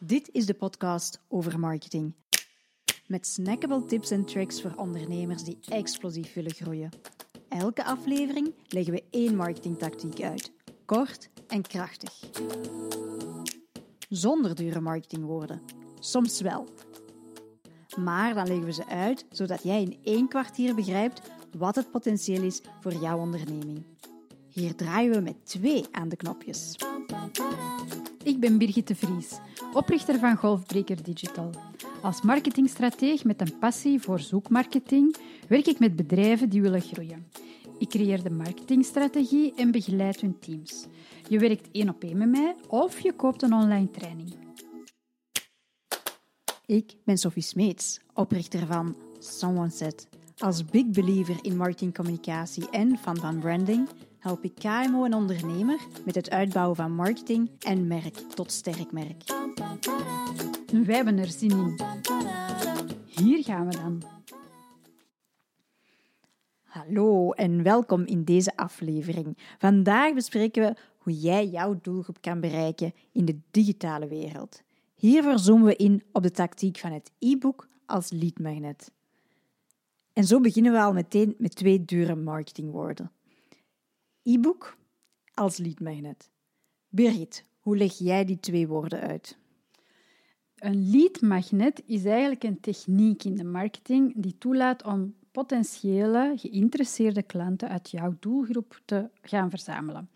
Dit is de podcast over marketing. Met snackable tips en tricks voor ondernemers die explosief willen groeien. Elke aflevering leggen we één marketingtactiek uit. Kort en krachtig. Zonder dure marketingwoorden. Soms wel. Maar dan leggen we ze uit zodat jij in één kwartier begrijpt wat het potentieel is voor jouw onderneming. Hier draaien we met twee aan de knopjes. Ik ben Birgit de Vries, oprichter van Golfbreaker Digital. Als marketingstrateeg met een passie voor zoekmarketing werk ik met bedrijven die willen groeien. Ik creëer de marketingstrategie en begeleid hun teams. Je werkt één op één met mij of je koopt een online training. Ik ben Sophie Smeets, oprichter van Someone Said. Als big believer in marketingcommunicatie en van branding help ik KMO en ondernemer met het uitbouwen van marketing en merk tot sterk merk. Wij hebben er zin in. Hier gaan we dan. Hallo en welkom in deze aflevering. Vandaag bespreken we hoe jij jouw doelgroep kan bereiken in de digitale wereld. Hiervoor zoomen we in op de tactiek van het e-book als leadmagnet. En zo beginnen we al meteen met twee dure marketingwoorden. E-book als leadmagnet. Birgit, hoe leg jij die twee woorden uit? Een leadmagnet is eigenlijk een techniek in de marketing die toelaat om potentiële geïnteresseerde klanten uit jouw doelgroep te gaan verzamelen.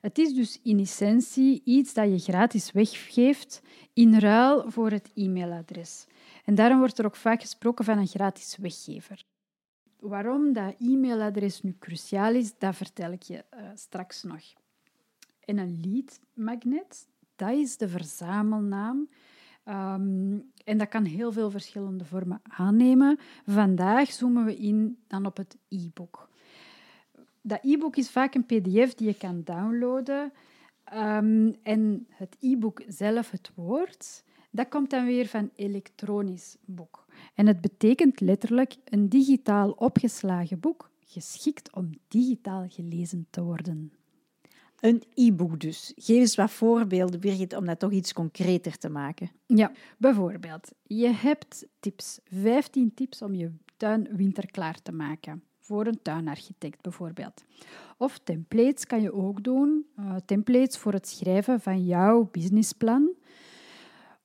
Het is dus in essentie iets dat je gratis weggeeft in ruil voor het e-mailadres. En daarom wordt er ook vaak gesproken van een gratis weggever. Waarom dat e-mailadres nu cruciaal is, dat vertel ik je uh, straks nog. En een lead magnet, dat is de verzamelnaam. Um, en dat kan heel veel verschillende vormen aannemen. Vandaag zoomen we in dan op het e-book. Dat e-book is vaak een pdf die je kan downloaden. Um, en het e-book zelf, het woord, dat komt dan weer van elektronisch boek. En het betekent letterlijk een digitaal opgeslagen boek, geschikt om digitaal gelezen te worden. Een e-book dus. Geef eens wat voorbeelden, Birgit, om dat toch iets concreter te maken. Ja, bijvoorbeeld, je hebt tips. 15 tips om je tuin winterklaar te maken. Voor een tuinarchitect bijvoorbeeld. Of templates kan je ook doen. Uh, templates voor het schrijven van jouw businessplan.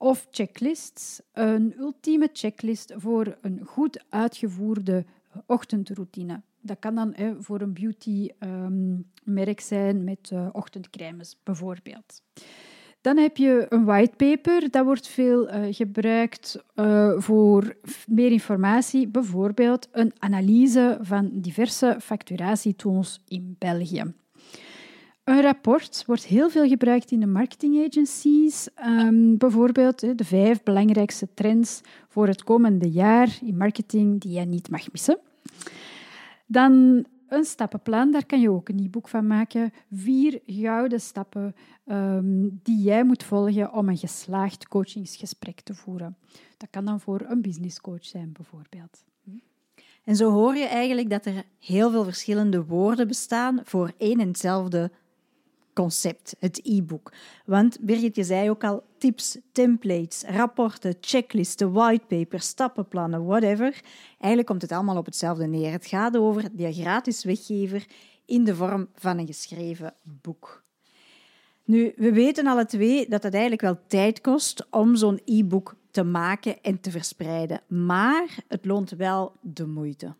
Of checklists. Een ultieme checklist voor een goed uitgevoerde ochtendroutine. Dat kan dan voor een beautymerk um, zijn met uh, ochtendcremes bijvoorbeeld. Dan heb je een whitepaper, dat wordt veel uh, gebruikt uh, voor meer informatie, bijvoorbeeld een analyse van diverse facturatietools in België. Een rapport wordt heel veel gebruikt in de marketing agencies. Um, bijvoorbeeld de vijf belangrijkste trends voor het komende jaar in marketing die je niet mag missen. Dan een stappenplan, daar kan je ook een e-book van maken. Vier gouden stappen um, die jij moet volgen om een geslaagd coachingsgesprek te voeren. Dat kan dan voor een businesscoach zijn, bijvoorbeeld. En zo hoor je eigenlijk dat er heel veel verschillende woorden bestaan voor één en hetzelfde concept, het e-book. Want Birgit, je zei ook al tips, templates, rapporten, checklisten, whitepapers, stappenplannen, whatever. Eigenlijk komt het allemaal op hetzelfde neer. Het gaat over die gratis weggever in de vorm van een geschreven boek. Nu, we weten alle twee dat het eigenlijk wel tijd kost om zo'n e-book te maken en te verspreiden. Maar het loont wel de moeite.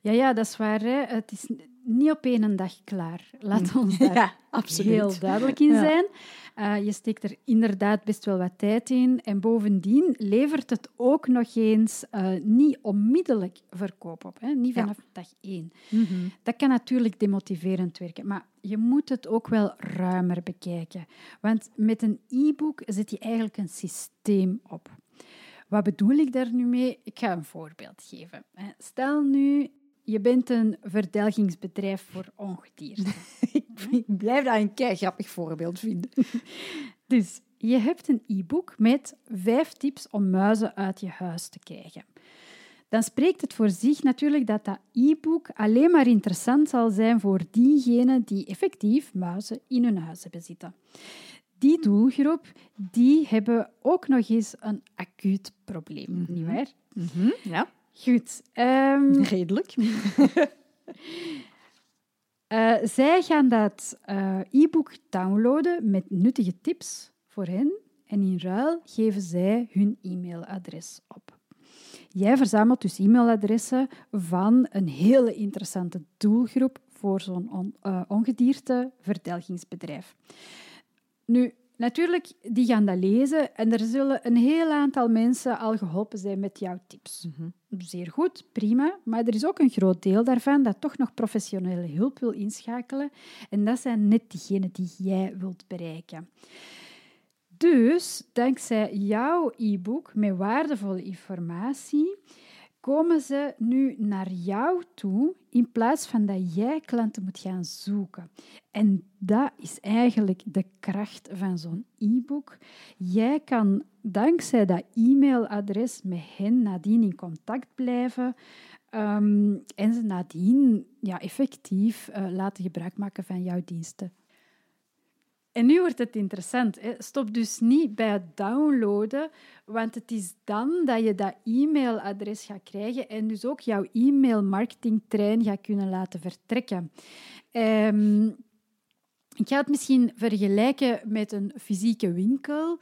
Ja, ja, dat is waar. Het is niet op één dag klaar. Laat mm. ons daar ja, heel duidelijk in zijn. Uh, je steekt er inderdaad best wel wat tijd in. En bovendien levert het ook nog eens uh, niet onmiddellijk verkoop op. Hè? Niet vanaf dag één. Mm -hmm. Dat kan natuurlijk demotiverend werken. Maar je moet het ook wel ruimer bekijken. Want met een e-book zet je eigenlijk een systeem op. Wat bedoel ik daar nu mee? Ik ga een voorbeeld geven. Stel nu, je bent een verdelgingsbedrijf voor ongedierte. ik blijf dat een kei grappig voorbeeld vinden. dus je hebt een e-book met vijf tips om muizen uit je huis te krijgen. Dan spreekt het voor zich natuurlijk dat dat e-book alleen maar interessant zal zijn voor diegenen die effectief muizen in hun huis hebben zitten. Die doelgroep, die hebben ook nog eens een acuut probleem, Mhm. nietwaar? Ja, Goed. ehm, redelijk. eh, zij gaan dat eh, e-book downloaden met nuttige tips voor hen en in ruil geven zij hun e-mailadres op. Jij verzamelt dus e-mailadressen van een hele interessante doelgroep voor zo'n on, eh, ongedierte verdelgingsbedrijf. Nu, natuurlijk, die gaan dat lezen en er zullen een heel aantal mensen al geholpen zijn met jouw tips. Zeer goed, prima. Maar er is ook een groot deel daarvan dat toch nog professionele hulp wil inschakelen. En dat zijn net diegenen die jij wilt bereiken. Dus, dankzij jouw e-book met waardevolle informatie, komen ze nu naar jou toe in plaats van dat jij klanten moet gaan zoeken. En dat is eigenlijk de kracht van zo'n e-book. Jij kan dankzij dat e-mailadres met hen nadien in contact blijven ehm, en ze nadien ja, effectief eh, laten gebruik maken van jouw diensten. En nu wordt het interessant. Hè. Stop dus niet bij het downloaden, want het is dan dat je dat e-mailadres gaat krijgen en dus ook jouw e-mail-marketingtrein gaat kunnen laten vertrekken. Ehm, ik ga het misschien vergelijken met een fysieke winkel.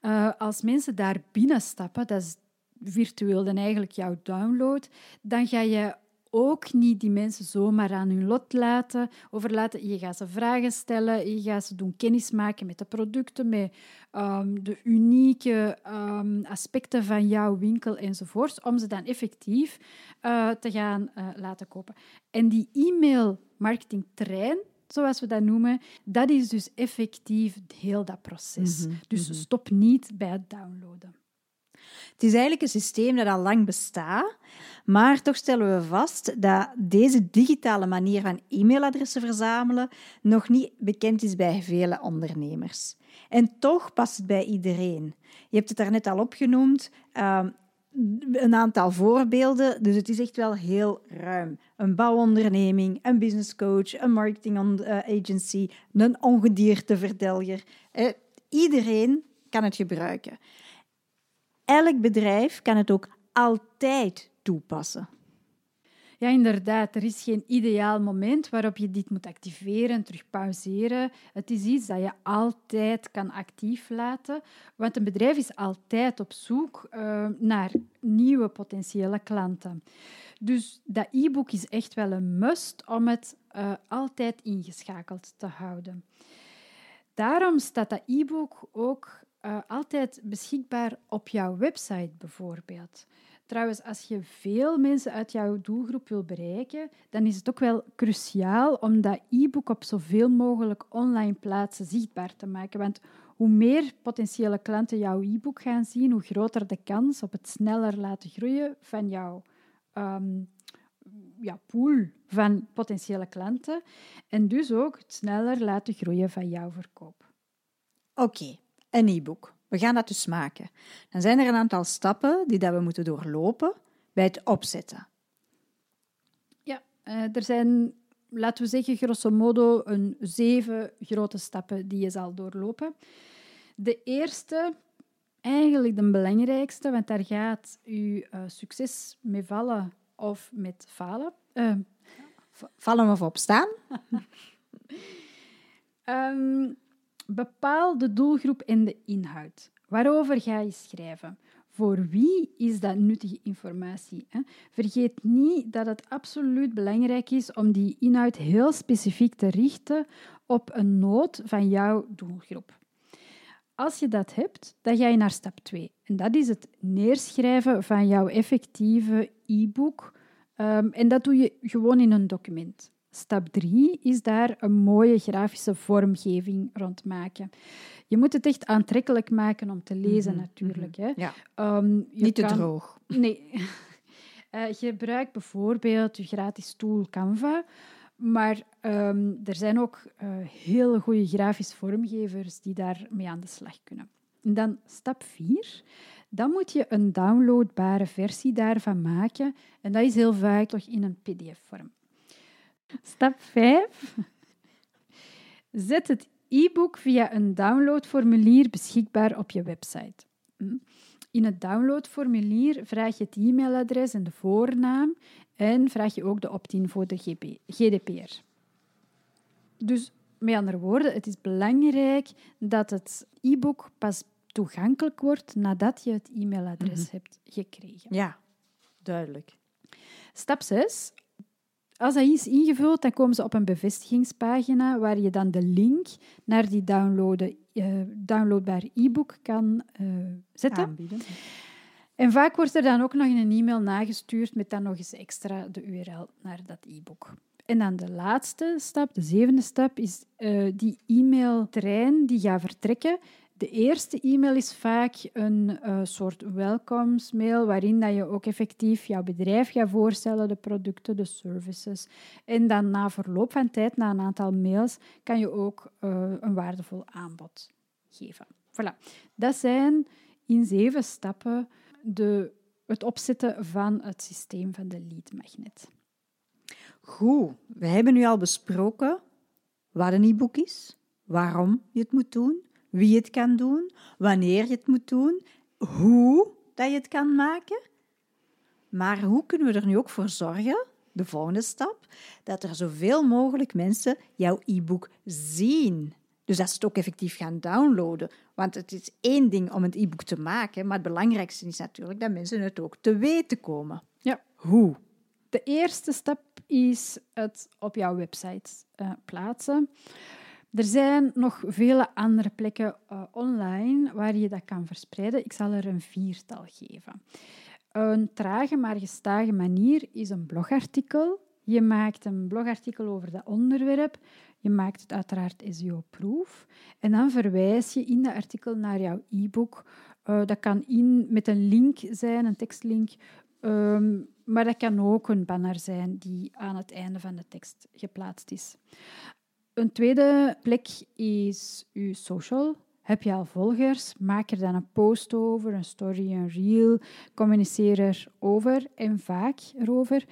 Eh, als mensen daar binnenstappen, dat is virtueel dan eigenlijk jouw download, dan ga je ook niet die mensen zomaar aan hun lot laten, overlaten. Je gaat ze vragen stellen, je gaat ze doen kennismaken met de producten, met ehm, de unieke ehm, aspecten van jouw winkel enzovoort, om ze dan effectief eh, te gaan eh, laten kopen. En die e-mail-marketing-trein, zoals we dat noemen, dat is dus effectief heel dat proces. Dus stop niet bij het downloaden. Het is eigenlijk een systeem dat al lang bestaat, maar toch stellen we vast dat deze digitale manier van e-mailadressen verzamelen nog niet bekend is bij vele ondernemers. En toch past het bij iedereen. Je hebt het daarnet al opgenoemd, uh, een aantal voorbeelden, dus het is echt wel heel ruim. Een bouwonderneming, een businesscoach, een marketing agency, een ongedierteverdelger. Eh, iedereen kan het gebruiken. Elk bedrijf kan het ook altijd toepassen. Ja, inderdaad. Er is geen ideaal moment waarop je dit moet activeren en terug pauzeren. Het is iets dat je altijd kan actief laten, want een bedrijf is altijd op zoek uh, naar nieuwe potentiële klanten. Dus dat e-book is echt wel een must om het uh, altijd ingeschakeld te houden. Daarom staat dat e-book ook uh, altijd beschikbaar op jouw website bijvoorbeeld. Trouwens, als je veel mensen uit jouw doelgroep wil bereiken, dan is het ook wel cruciaal om dat e-book op zoveel mogelijk online plaatsen zichtbaar te maken. Want hoe meer potentiële klanten jouw e-book gaan zien, hoe groter de kans op het sneller laten groeien van jouw um, ja, pool van potentiële klanten. En dus ook het sneller laten groeien van jouw verkoop. Oké, okay, een e-book. We gaan dat dus maken. Dan zijn er een aantal stappen die dat we moeten doorlopen bij het opzetten. Ja, uh, er zijn, laten we zeggen, grosso modo een zeven grote stappen die je zal doorlopen. De eerste, eigenlijk de belangrijkste, want daar gaat je uh, succes mee vallen of met falen. Uh, vallen of opstaan? um, Bepaal de doelgroep en de inhoud. Waarover ga je schrijven? Voor wie is dat nuttige informatie? Hè? Vergeet niet dat het absoluut belangrijk is om die inhoud heel specifiek te richten op een nood van jouw doelgroep. Als je dat hebt, dan ga je naar stap 2. En dat is het neerschrijven van jouw effectieve e-book. Um, en dat doe je gewoon in een document. Stap 3 is daar een mooie grafische vormgeving rond maken. Je moet het echt aantrekkelijk maken om te lezen, mm -hmm. natuurlijk. Hè. Ja. Um, Niet te kan... droog. Nee. uh, gebruik bijvoorbeeld je gratis tool Canva. Maar um, er zijn ook uh, hele goede grafische vormgevers die daarmee aan de slag kunnen. Dan stap 4. Dan moet je een downloadbare versie daarvan maken. En dat is heel vaak toch in een pdf-vorm. Stap 5. Zet het e-book via een downloadformulier beschikbaar op je website. Hm. In het downloadformulier vraag je het e-mailadres en de voornaam en vraag je ook de opt-in voor de GDPR. Dus met andere woorden, het is belangrijk dat het e-book pas toegankelijk wordt nadat je het e-mailadres mhm. hebt gekregen. Ja, duidelijk. Stap 6. Als dat is ingevuld, dan komen ze op een bevestigingspagina waar je dan de link naar die downloaden, uh, downloadbaar e-book kan uh, zetten. Aanbieden. En vaak wordt er dan ook nog een e-mail nagestuurd met dan nog eens extra de URL naar dat e-book. En dan de laatste stap, de zevende stap, is uh, die e-mailtrein die gaat vertrekken. De eerste e-mail is vaak een uh, soort welkomstmail waarin dat je ook effectief jouw bedrijf gaat voorstellen, de producten, de services. En dan na verloop van tijd, na een aantal mails, kan je ook uh, een waardevol aanbod geven. Voilà. Dat zijn in zeven stappen de, het opzetten van het systeem van de lead magnet. Goed, we hebben nu al besproken wat een e-book is, waarom je het moet doen, wie het kan doen, wanneer je het moet doen, hoe dat je het kan maken. Maar hoe kunnen we er nu ook voor zorgen, de volgende stap, dat er zoveel mogelijk mensen jouw e-book zien? Dus dat ze het ook effectief gaan downloaden. Want het is één ding om een e-book te maken, maar het belangrijkste is natuurlijk dat mensen het ook te weten komen. Ja. Hoe? De eerste stap is het op jouw website uh, plaatsen. Er zijn nog vele andere plekken uh, online waar je dat kan verspreiden. Ik zal er een viertal geven. Een trage maar gestage manier is een blogartikel. Je maakt een blogartikel over dat onderwerp. Je maakt het uiteraard SEO-proof. En dan verwijs je in dat artikel naar jouw e-book. Uh, dat kan in, met een link zijn, een tekstlink. Um, maar dat kan ook een banner zijn die aan het einde van de tekst geplaatst is. Een tweede plek is uw social. Heb je al volgers? Maak er dan een post over, een story, een reel. Communiceer erover en vaak erover.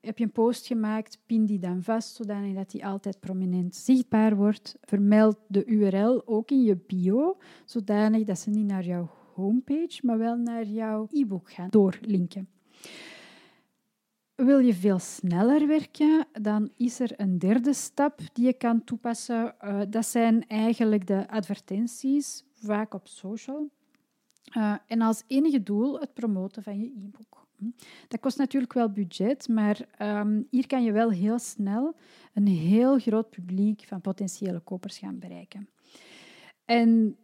Heb je een post gemaakt, pin die dan vast, zodat die altijd prominent zichtbaar wordt. Vermeld de URL ook in je bio, zodanig dat ze niet naar jouw homepage, maar wel naar jouw e-book gaan doorlinken. Wil je veel sneller werken, dan is er een derde stap die je kan toepassen. Uh, dat zijn eigenlijk de advertenties, vaak op social. Uh, en als enige doel het promoten van je e-book. Hm. Dat kost natuurlijk wel budget, maar um, hier kan je wel heel snel een heel groot publiek van potentiële kopers gaan bereiken. En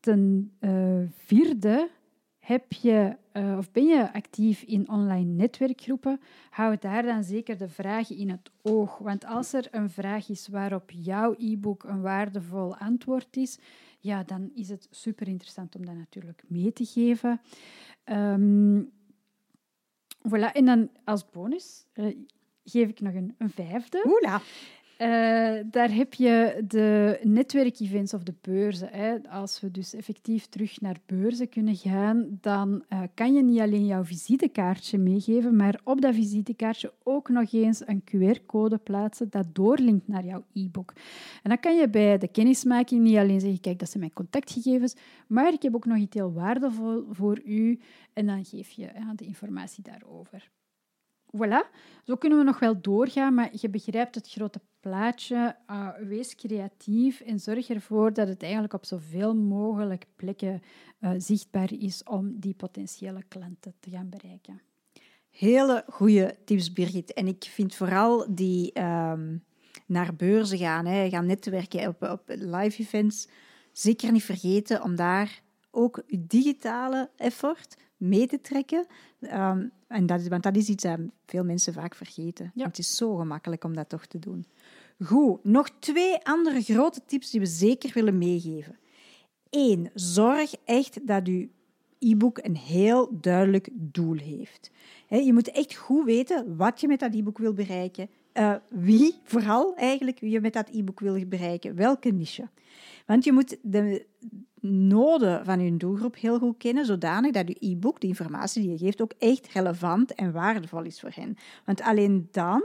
ten uh, vierde heb je, uh, of ben je actief in online netwerkgroepen? Hou daar dan zeker de vragen in het oog. Want als er een vraag is waarop jouw e-book een waardevol antwoord is, ja, dan is het super interessant om dat natuurlijk mee te geven. Um, voilà. En dan als bonus uh, geef ik nog een, een vijfde. Oela. Uh, daar heb je de netwerkevents of de beurzen. Hè. Als we dus effectief terug naar beurzen kunnen gaan, dan uh, kan je niet alleen jouw visitekaartje meegeven, maar op dat visitekaartje ook nog eens een QR-code plaatsen dat doorlinkt naar jouw e-book. En dan kan je bij de kennismaking niet alleen zeggen, kijk, dat zijn mijn contactgegevens, maar ik heb ook nog iets heel waardevol voor u. En dan geef je de informatie daarover. Voilà, zo kunnen we nog wel doorgaan, maar je begrijpt het grote plaatje. Uh, wees creatief en zorg ervoor dat het eigenlijk op zoveel mogelijk plekken uh, zichtbaar is om die potentiële klanten te gaan bereiken. Hele goede tips, Birgit. En ik vind vooral die um, naar beurzen gaan, hè, gaan netwerken op, op live events, zeker niet vergeten om daar ook je digitale effort mee te trekken. Um, en dat, want dat is iets dat veel mensen vaak vergeten. Ja. Het is zo gemakkelijk om dat toch te doen. Goed, nog twee andere grote tips die we zeker willen meegeven. Eén, zorg echt dat uw e-book een heel duidelijk doel heeft. Je moet echt goed weten wat je met dat e-book wil bereiken, uh, wie vooral eigenlijk wie je met dat e-book wil bereiken, welke niche. Want je moet de noden van je doelgroep heel goed kennen, zodanig dat je e-book, de informatie die je geeft, ook echt relevant en waardevol is voor hen. Want alleen dan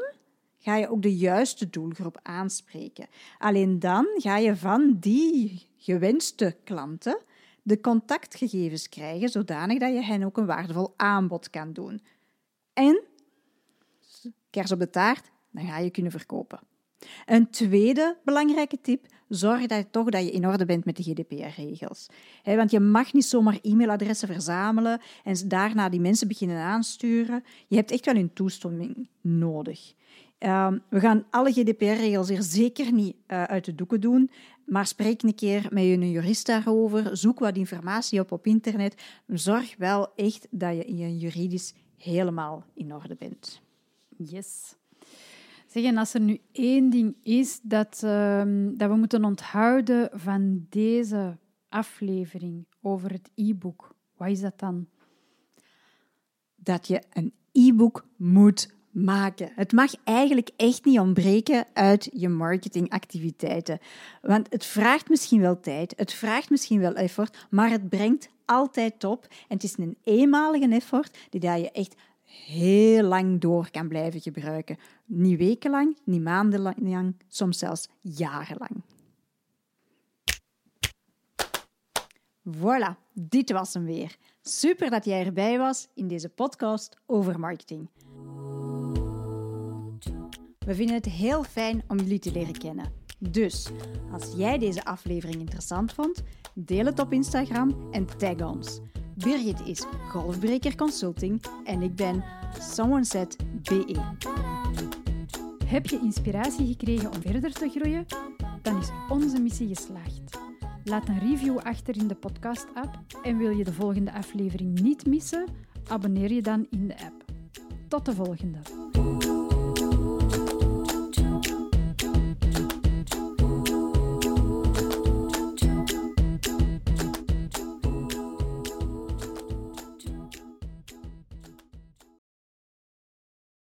ga je ook de juiste doelgroep aanspreken. Alleen dan ga je van die gewenste klanten de contactgegevens krijgen, zodanig dat je hen ook een waardevol aanbod kan doen. En, kers op de taart, dan ga je kunnen verkopen. Een tweede belangrijke tip, zorg dat toch dat je in orde bent met de GDPR-regels. Want je mag niet zomaar e-mailadressen verzamelen en daarna die mensen beginnen aansturen. Je hebt echt wel hun toestemming nodig. Ehm, we gaan alle GDPR-regels hier zeker niet uh, uit de doeken doen, maar spreek een keer met je jurist daarover. Zoek wat informatie op op internet. Zorg wel echt dat je in je juridisch helemaal in orde bent. Yes. En als er nu één ding is dat, ehm, dat we moeten onthouden van deze aflevering over het e-book, wat is dat dan? Dat je een e-book moet maken. Het mag eigenlijk echt niet ontbreken uit je marketingactiviteiten. Want het vraagt misschien wel tijd, het vraagt misschien wel effort, maar het brengt altijd op. En het is een eenmalige effort die je echt heel lang door kan blijven gebruiken. Niet wekenlang, niet maandenlang, soms zelfs jarenlang. Voilà, dit was hem weer. Super dat jij erbij was in deze podcast over marketing. We vinden het heel fijn om jullie te leren kennen. Dus, als jij deze aflevering interessant vond, deel het op Instagram en tag ons. Birgit is Golfbreker Consulting en ik ben SomeoneSetBE. Heb je inspiratie gekregen om verder te groeien? Dan is onze missie geslaagd. Laat een review achter in de podcast-app en wil je de volgende aflevering niet missen? Abonneer je dan in de app. Tot de volgende.